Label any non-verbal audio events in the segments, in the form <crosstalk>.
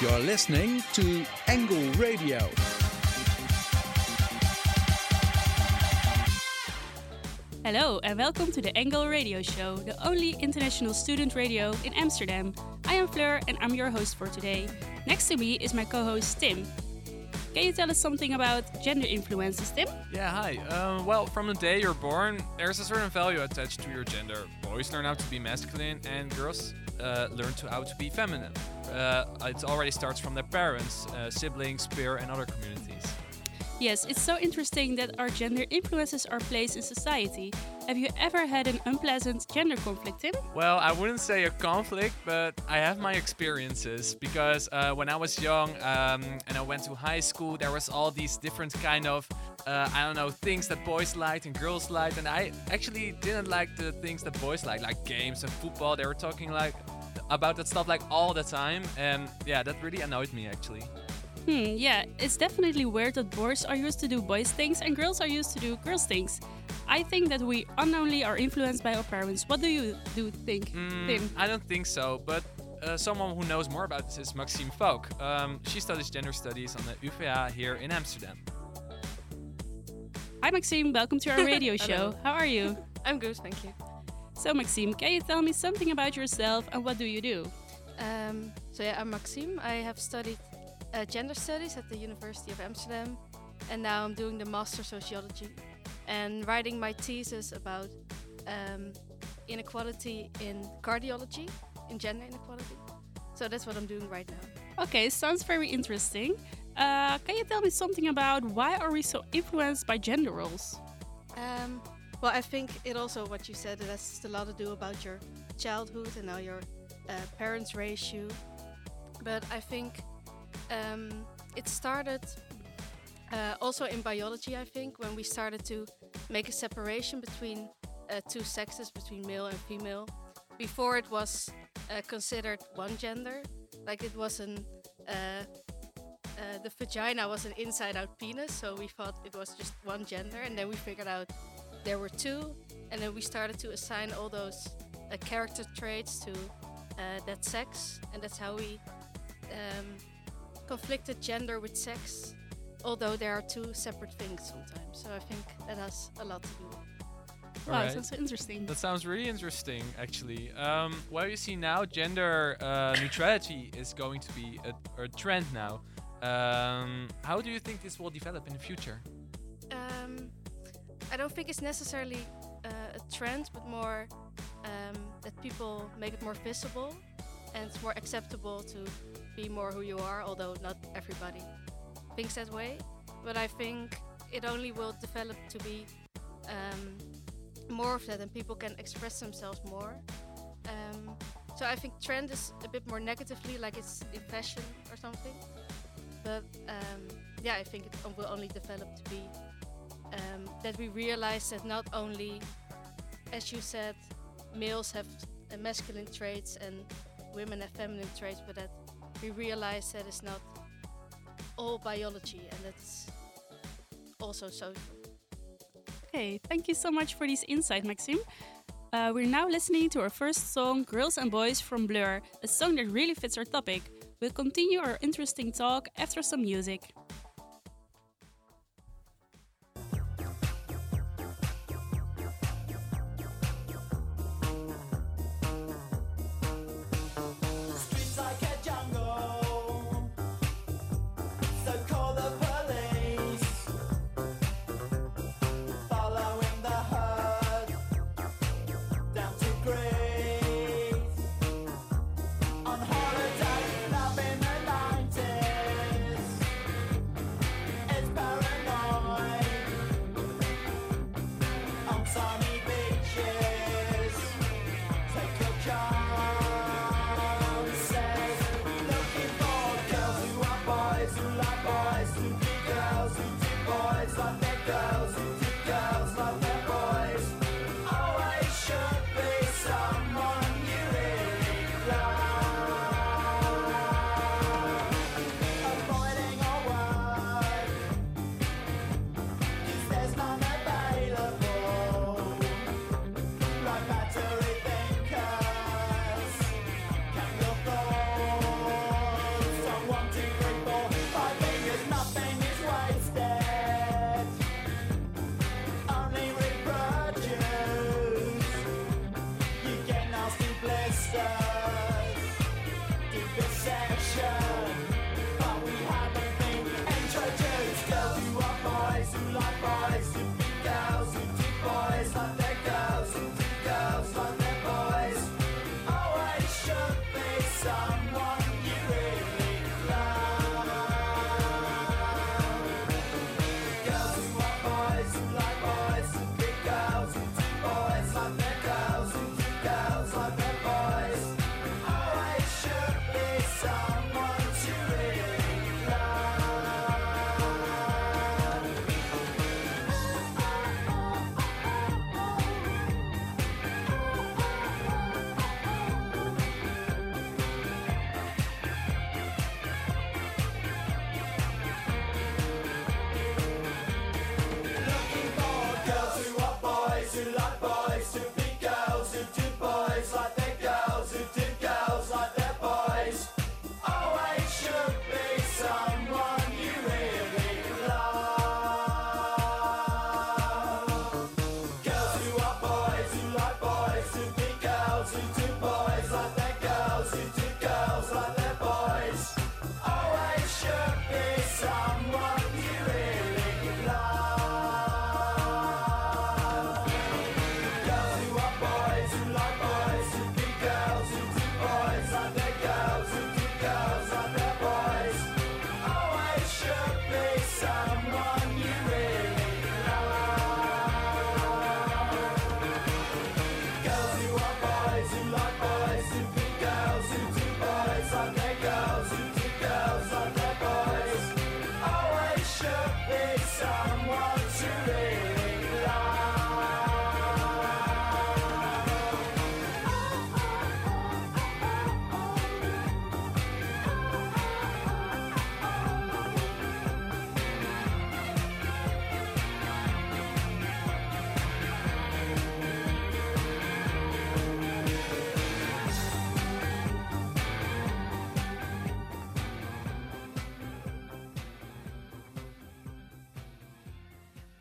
You're listening to Angle Radio. Hello and welcome to the Angle Radio Show, the only international student radio in Amsterdam. I am Fleur and I'm your host for today. Next to me is my co host Tim. Can you tell us something about gender influences, Tim? Yeah, hi. Um, well, from the day you're born, there's a certain value attached to your gender. Boys learn how to be masculine, and girls uh, learn to how to be feminine. Uh, it already starts from their parents, uh, siblings, peer, and other communities. Yes, it's so interesting that our gender influences our place in society. Have you ever had an unpleasant gender conflict, Tim? Well, I wouldn't say a conflict, but I have my experiences because uh, when I was young um, and I went to high school, there was all these different kind of uh, I don't know things that boys liked and girls liked, and I actually didn't like the things that boys liked, like games and football. They were talking like about that stuff like all the time, and yeah, that really annoyed me actually. Hmm, yeah, it's definitely weird that boys are used to do boys things and girls are used to do girls things. I think that we unknowingly are influenced by our parents. What do you do think, Mm, Tim? I don't think so, but uh, someone who knows more about this is Maxime Falk. Um, she studies gender studies on the UvA here in Amsterdam. Hi Maxime, welcome to our <laughs> radio show. How are you? I'm good, thank you. So Maxime, can you tell me something about yourself and what do you do? Um, so yeah, I'm Maxime. I have studied uh, gender studies at the University of Amsterdam, and now I'm doing the master sociology and writing my thesis about um, inequality in cardiology, in gender inequality. So that's what I'm doing right now. Okay, sounds very interesting. Uh, can you tell me something about why are we so influenced by gender roles? Um, well, I think it also what you said it has a lot to do about your childhood and how your uh, parents raise you. But I think um, it started uh, also in biology. I think when we started to make a separation between uh, two sexes, between male and female. Before it was uh, considered one gender, like it wasn't. Uh, uh, the vagina was an inside-out penis, so we thought it was just one gender, and then we figured out there were two, and then we started to assign all those uh, character traits to uh, that sex, and that's how we um, conflicted gender with sex, although there are two separate things sometimes. So I think that has a lot to do. Wow, Alright. sounds interesting. That sounds really interesting, actually. Um, well, you see now, gender uh, neutrality is going to be a, a trend now. Um, how do you think this will develop in the future? I don't think it's necessarily uh, a trend, but more um, that people make it more visible and it's more acceptable to be more who you are, although not everybody thinks that way. But I think it only will develop to be um, more of that and people can express themselves more. Um, so I think trend is a bit more negatively, like it's in fashion or something. But um, yeah, I think it will only develop to be um, that we realize that not only, as you said, males have uh, masculine traits and women have feminine traits, but that we realize that it's not all biology and that it's also social. Okay, thank you so much for this insight, Maxime. Uh, we're now listening to our first song, Girls and Boys from Blur, a song that really fits our topic. We'll continue our interesting talk after some music.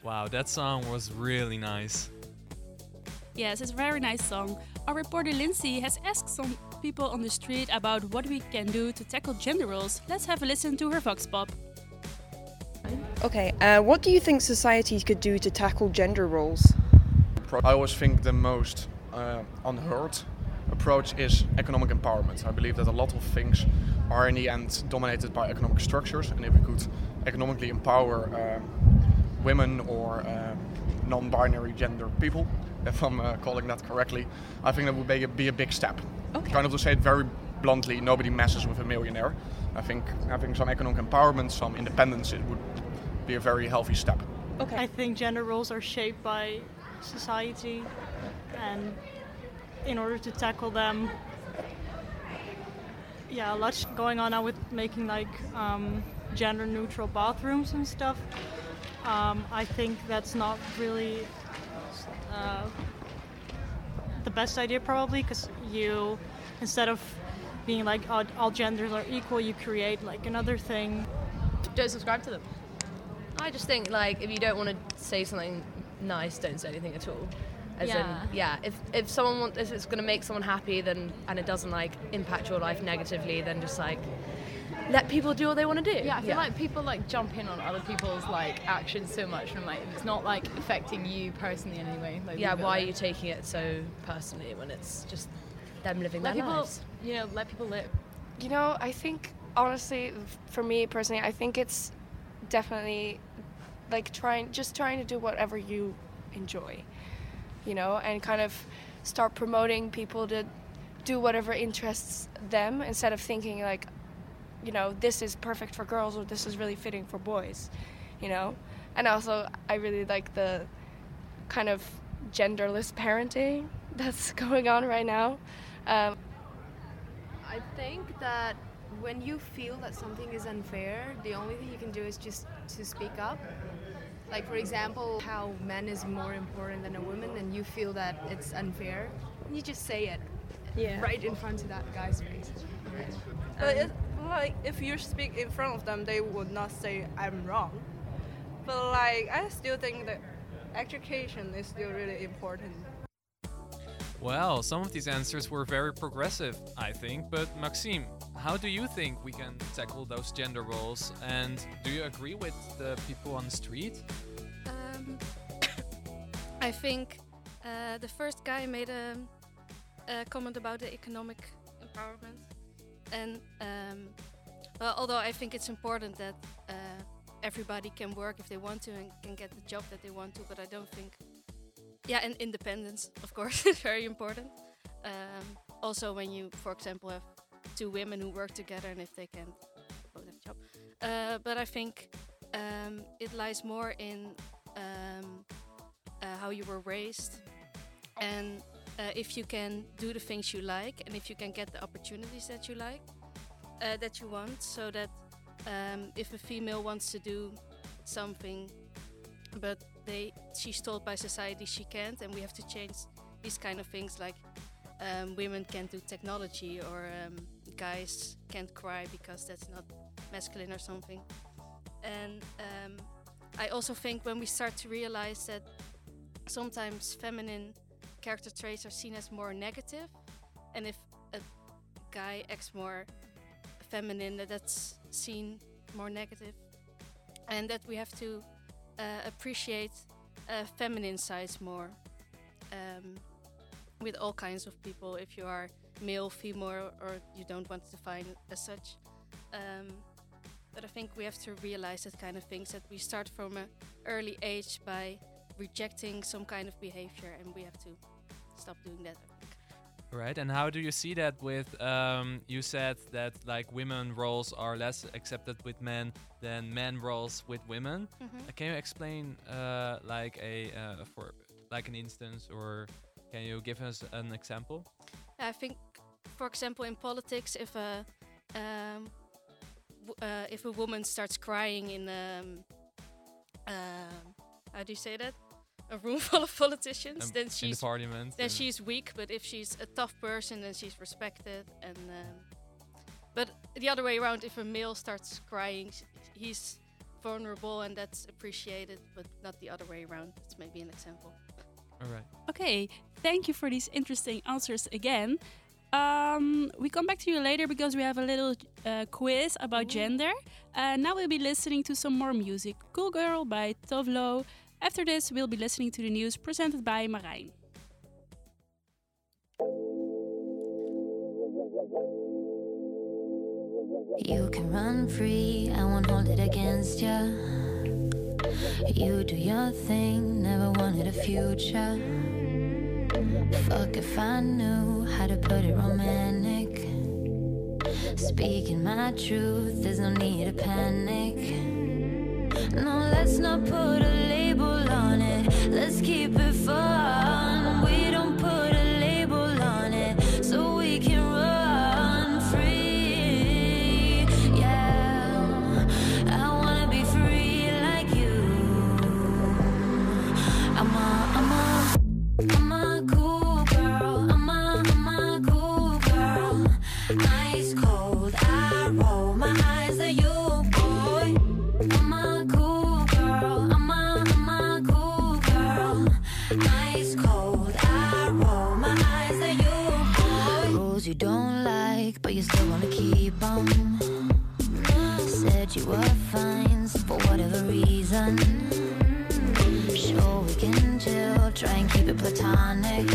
Wow, that song was really nice. Yes, it's a very nice song. Our reporter Lindsay has asked some people on the street about what we can do to tackle gender roles. Let's have a listen to her vox pop. Okay, uh, what do you think society could do to tackle gender roles? I always think the most uh, unheard approach is economic empowerment. I believe that a lot of things are in the end dominated by economic structures, and if we could economically empower um, women or um, non-binary gender people, if I'm uh, calling that correctly, I think that would be a, be a big step. Okay. Kind of to say it very bluntly, nobody messes with a millionaire. I think having some economic empowerment, some independence, it would be a very healthy step. Okay. I think gender roles are shaped by society, and in order to tackle them, yeah, a lot's going on now with making like um, gender neutral bathrooms and stuff. Um, I think that's not really uh, the best idea, probably, because you, instead of being like all, all genders are equal, you create like another thing don't subscribe to them. I just think like if you don't want to say something nice, don't say anything at all. As Yeah. in, yeah. If if someone wants, if it's gonna make someone happy, then and it doesn't like impact your life negatively, then just like let people do what they want to do. Yeah, I feel like people like jump in on other people's like actions so much, and like if it's not like affecting you personally in any way. Like, yeah. leave it Why are you taking it so personally when it's just them living let their people, lives? you know, let people live. You know, I think honestly, for me personally, I think it's definitely like trying, just trying to do whatever you enjoy, you know, and kind of start promoting people to do whatever interests them instead of thinking like, you know, this is perfect for girls or this is really fitting for boys, you know. And also, I really like the kind of genderless parenting <laughs> that's <laughs> going on right now. Um, I think that when you feel that something is unfair, the only thing you can do is just to speak up. Like for example, how men is more important than a woman, and you feel that it's unfair, you just say it Yeah. right in front of that guy's face. But it, like if you speak in front of them, they would not say I'm wrong. But like I still think that education is still really important. Well, some of these answers were very progressive, I think. But Maxime, how do you think we can tackle those gender roles? And do you agree with the people on the street? Um, <coughs> I think uh, the first guy made a, a comment about the economic empowerment, and um, well, although I think it's important that uh, everybody can work if they want to and can get the job that they want to, but I don't think, yeah, and independence, of course, <laughs> is very important. Um, also, when you, for example, have two women who work together and if they can both have a job, uh, but I think um, it lies more in um, uh, how you were raised and uh, if you can do the things you like and if you can get the opportunities that you like uh, that you want so that um, if a female wants to do something but they she's told by society she can't and we have to change these kind of things like um, women can't do technology or um, guys can't cry because that's not masculine or something. And um, I also think when we start to realize that sometimes feminine character traits are seen as more negative, and if a guy acts more feminine, that that's seen more negative, and that we have to uh, appreciate uh, feminine sides more um, with all kinds of people. If you are male, female, or you don't want to define as such. Um, but I think we have to realize that kind of things that we start from an early age by rejecting some kind of behavior, and we have to stop doing that. Right, and how do you see that with, um, you said that like women roles are less accepted with men than men roles with women. Mhm. Uh, can you explain uh, like a, uh, for like an instance or can you give us an example? I think, for example, in politics, if a um, w- uh, if a woman starts crying in um, um how do you say that? A room <laughs> full of politicians, Um, then in the she's parliament, then she's weak. But if she's a tough person, then she's respected. And um, but the other way around, if a male starts crying, he's vulnerable and that's appreciated, but not the other way around. That's maybe an example. All right. Okay, thank you for these interesting answers again. Um, we come back to you later because we have a little uh, quiz about gender. Uh, now we'll be listening to some more music. Cool Girl by Tove Lo. After this, we'll be listening to the news presented by Marijn. You can run free, I won't hold it against ya. You do your thing, never wanted a future. Fuck if I knew how to put it romantic. Speaking my truth, there's no need to panic. No, let's not put a label on it. Let's keep it fun. Still wanna keep 'em. Said you were fine for whatever reason. Sure, we can chill, try and keep it platonic.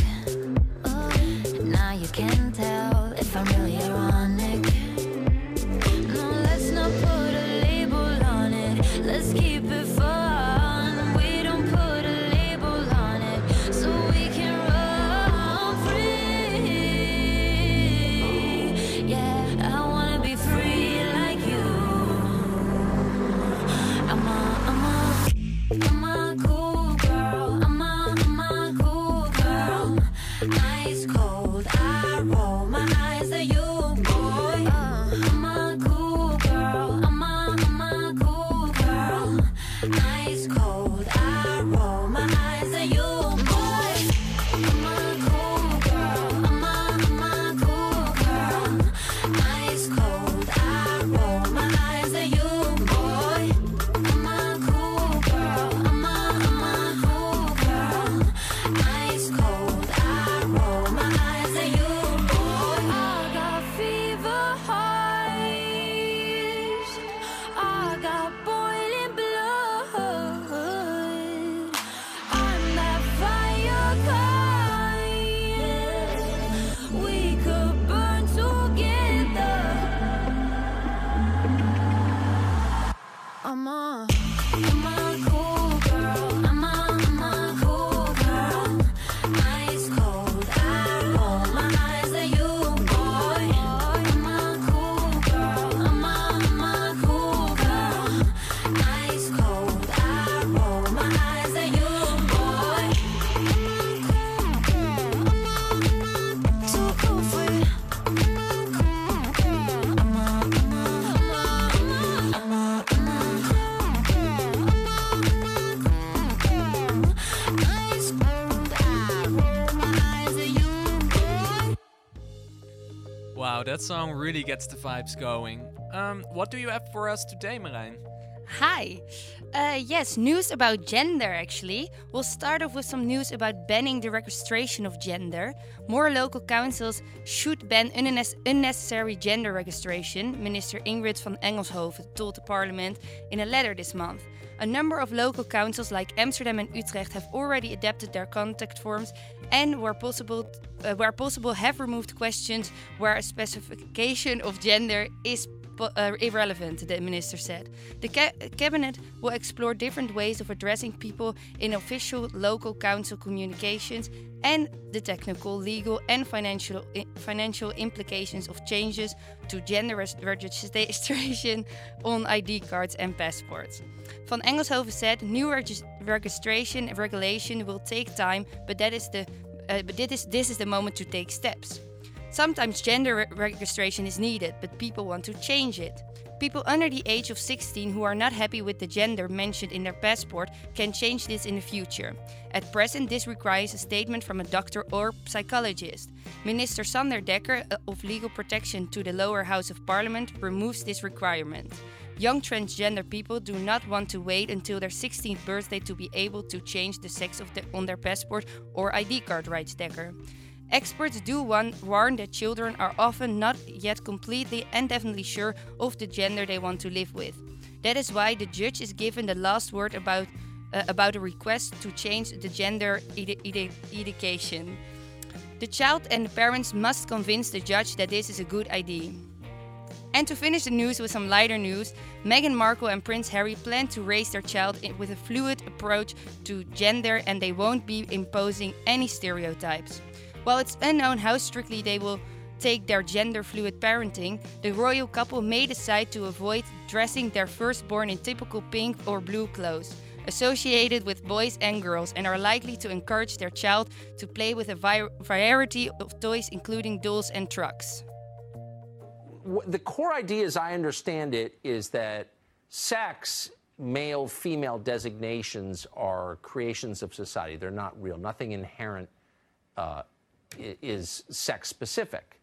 That song really gets the vibes going. Um, what do you have for us today, Marijn? Hi. Uh, yes, news about gender actually. We'll start off with some news about banning the registration of gender. More local councils should ban unnecessary gender registration, Minister Ingrid van Engelshoven told the parliament in a letter this month. A number of local councils like Amsterdam and Utrecht have already adapted their contact forms and where possible uh, where possible have removed questions where a specification of gender is uh, irrelevant, the minister said. The ca- cabinet will explore different ways of addressing people in official local council communications and the technical, legal, and financial financial implications of changes to gender registration <laughs> on ID cards and passports. Van Engelshoven said new regis- registration regulation will take time, but that is the uh, but this is this is the moment to take steps. Sometimes gender re- registration is needed, but people want to change it. People under the age of 16 who are not happy with the gender mentioned in their passport can change this in the future. At present, this requires a statement from a doctor or psychologist. Minister Sander Dekker uh, of Legal Protection to the lower house of parliament removes this requirement. Young transgender people do not want to wait until their 16th birthday to be able to change the sex the, on their passport or ID card, writes Dekker. Experts do warn that children are often not yet completely and definitely sure of the gender they want to live with. That is why the judge is given the last word about uh, about a request to change the gender education. The child and the parents must convince the judge that this is a good idea. And to finish the news with some lighter news, Meghan Markle and Prince Harry plan to raise their child with a fluid approach to gender and they won't be imposing any stereotypes. While it's unknown how strictly they will take their gender fluid parenting, the royal couple may decide to avoid dressing their firstborn in typical pink or blue clothes associated with boys and girls and are likely to encourage their child to play with a vi- variety of toys including dolls and trucks. The core idea, as I understand it, is that sex, male, female designations are creations of society. They're not real. Nothing inherent uh, is sex specific.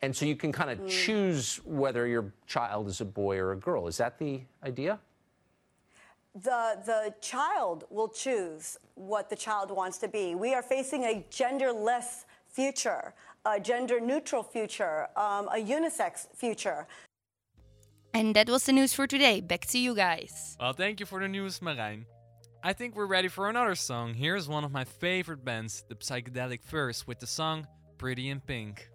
And so you can kind of choose whether your child is a boy or a girl. Is that the idea? the the child will choose what the child wants to be. We are facing a genderless future, a gender neutral future, um, a unisex future. And that was the news for today. Back to you guys. Well, thank you for the news, Marijn. I think we're ready for another song. Here's one of my favorite bands, the Psychedelic Furs, with the song Pretty in Pink.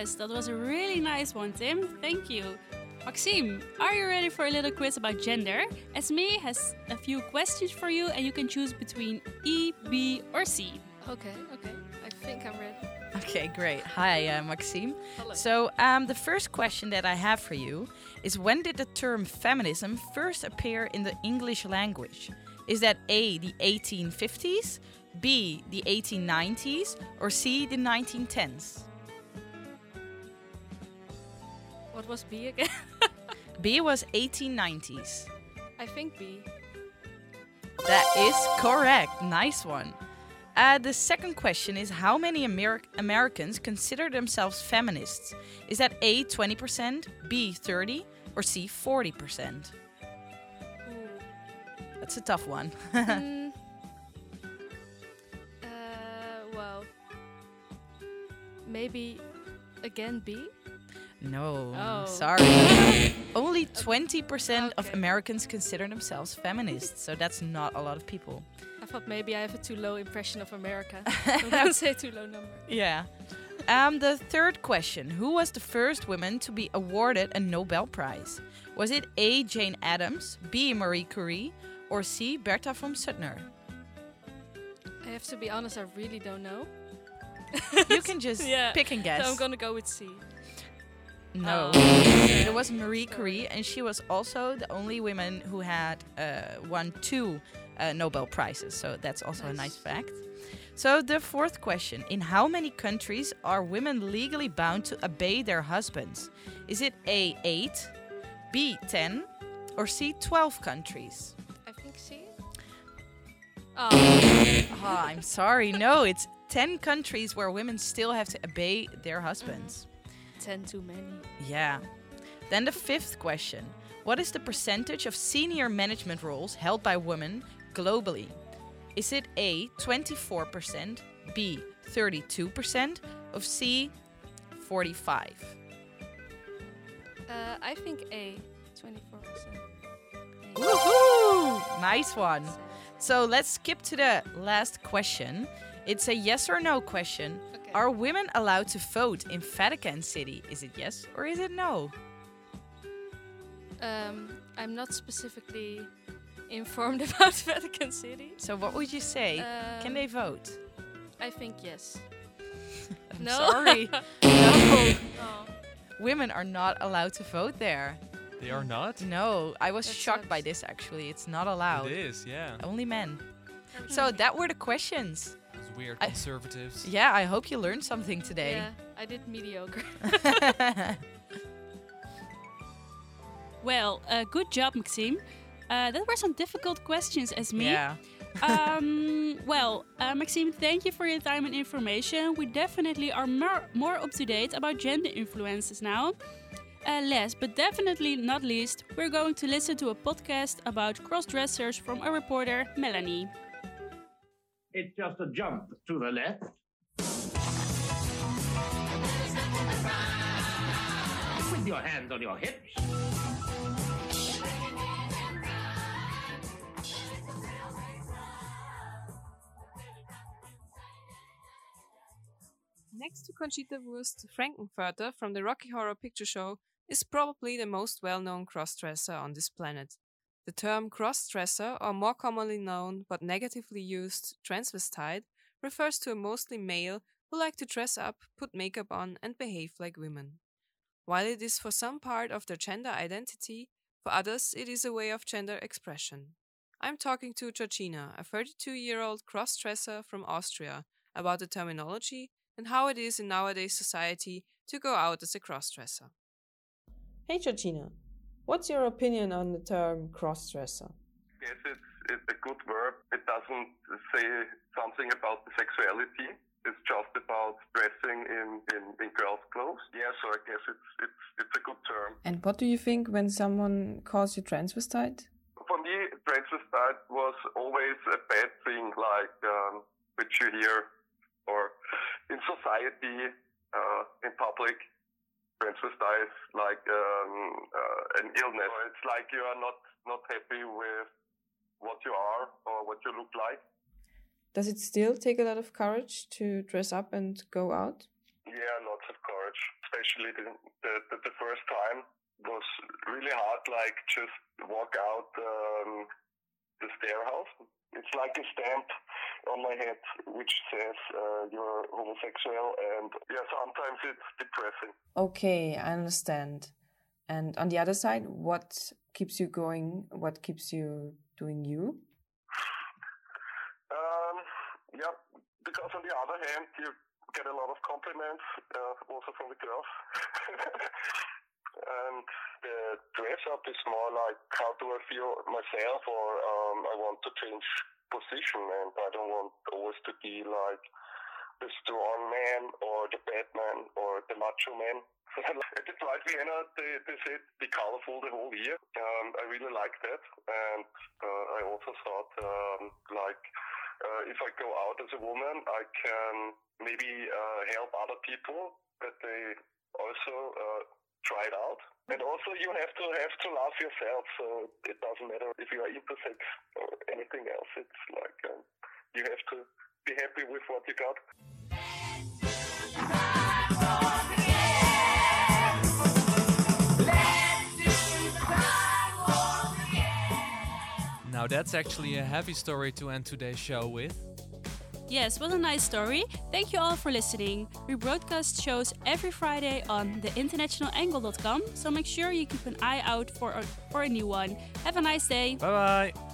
Yes, that was a really nice one, Tim. Thank you. Maxime, are you ready for a little quiz about gender? Esme has a few questions for you, and you can choose between E, B, or C. Okay, okay. I think I'm ready. Okay, great. Hi, uh, Maxime. Hello. So, um, the first question that I have for you is when did the term feminism first appear in the English language? Is that A, the 1850s, B, the 1890s, or C, the 1910s? What was B again? <laughs> B was 1890s. I think B. That is correct. Nice one. Uh, the second question is How many Ameri- Americans consider themselves feminists? Is that A, 20%, B, 30, or C, 40%? That's a tough one. <laughs> Mm. Uh, well, maybe again B. no, Oh. sorry. <laughs> Only 20% of Americans consider themselves feminists, so that's not a lot of people. I thought maybe I have a too low impression of America. I would say too low number. Yeah. Um, the third question Who was the first woman to be awarded a Nobel Prize? Was it A. Jane Addams, B. Marie Curie, or C. Bertha von Suttner? I have to be honest, I really don't know. You can <laughs> just pick and guess. So I'm gonna go with C. No. Oh. It was Marie Curie, and she was also the only woman who had uh, won two uh, Nobel Prizes. So that's also a nice fact. So the fourth question In how many countries are women legally bound to obey their husbands? Is it A, 8, B, 10, or C, 12 countries? I think C. Oh, <laughs> I'm sorry. No, it's 10 countries where women still have to obey their husbands. Ten too many. Yeah. Then the fifth question What is the percentage of senior management roles held by women globally? Is it A, 24%, B, 32%, or C, 45? Uh, I think A. Twenty-four percent. Woohoo! Nice one. So let's skip to the last question. It's a yes or no question. Are women allowed to vote in Vatican City? Is it yes or is it no? Um, I'm not specifically informed <laughs> about Vatican City. So what would you say? Can Um, they vote? I think yes. <laughs> I'm no. sorry. <laughs> no. no. Women are not allowed to vote there. They are not? No, I was shocked by this actually. It's not allowed. It is, yeah. Only men. So that were the questions. Those weird I- conservatives. Yeah, I hope you learned something today. Yeah, I did mediocre. <laughs> <laughs> Well, uh, good job, Maxime. Uh, that were some difficult questions, Esme. Yeah. <laughs> um, well, uh, Maxime, thank you for your time and information. We definitely are more, more up to date about gender influences now. Uh, last but definitely not least, we're going to listen to a podcast about cross dressers from our reporter, Melanie. It's just a jump to the left. With your hands on your hips. Next to Conchita Wurst, Frank-N-Furter from the Rocky Horror Picture Show is probably the most well known crossdresser on this planet. The term crossdresser, or more commonly known but negatively used transvestite, refers to a mostly male who like to dress up, put makeup on, and behave like women. While it is for some part of their gender identity, for others it is a way of gender expression. I'm talking to Georgina, a 32 year old crossdresser from Austria, about the terminology and how it is in nowadays society to go out as a crossdresser. Hey Georgina, what's your opinion on the term crossdresser? Yes, it's, it's a good verb. It doesn't say something about the sexuality. It's just about dressing in, in, in girls' clothes. Yeah, so I guess it's, it's, it's a good term. And what do you think when someone calls you transvestite? For me, transvestite was always a bad thing, like um, which you hear or in society, uh, in public. Transvestite is like um, uh, an illness. So it's like you are not, not happy with what you are or what you look like. Does it still take a lot of courage to dress up and go out? Yeah, lots of courage. Especially the, the, the, the first time was really hard, like just walk out um, the stairhouse. It's like a stamp on my head which says uh, you're homosexual, and yeah, sometimes it's depressing. Okay, I understand. And on the other side, what keeps you going? What keeps you doing you? Um, yeah, because on the other hand, you get a lot of compliments, uh, also from the girls. <laughs> and the dress up is more like how do I feel myself, or um, I want to change position, and I don't want always to be like the strong man or the bad man or the macho man. At the Pride Vienna, they, they said be colorful the whole year. Um, I really like that, and uh, I also thought um, like uh, if I go out as a woman, I can maybe uh, help other people that they also uh, try it out. And also, you have to have to love yourself. So it doesn't matter if you are intersex or anything else. It's like um, you have to be happy with what you got. Now that's actually a heavy story to end today's show with. Yes, what a nice story. Thank you all for listening. We broadcast shows every Friday on theinternationalangle.com, so make sure you keep an eye out for a, for a new one. Have a nice day. Bye bye.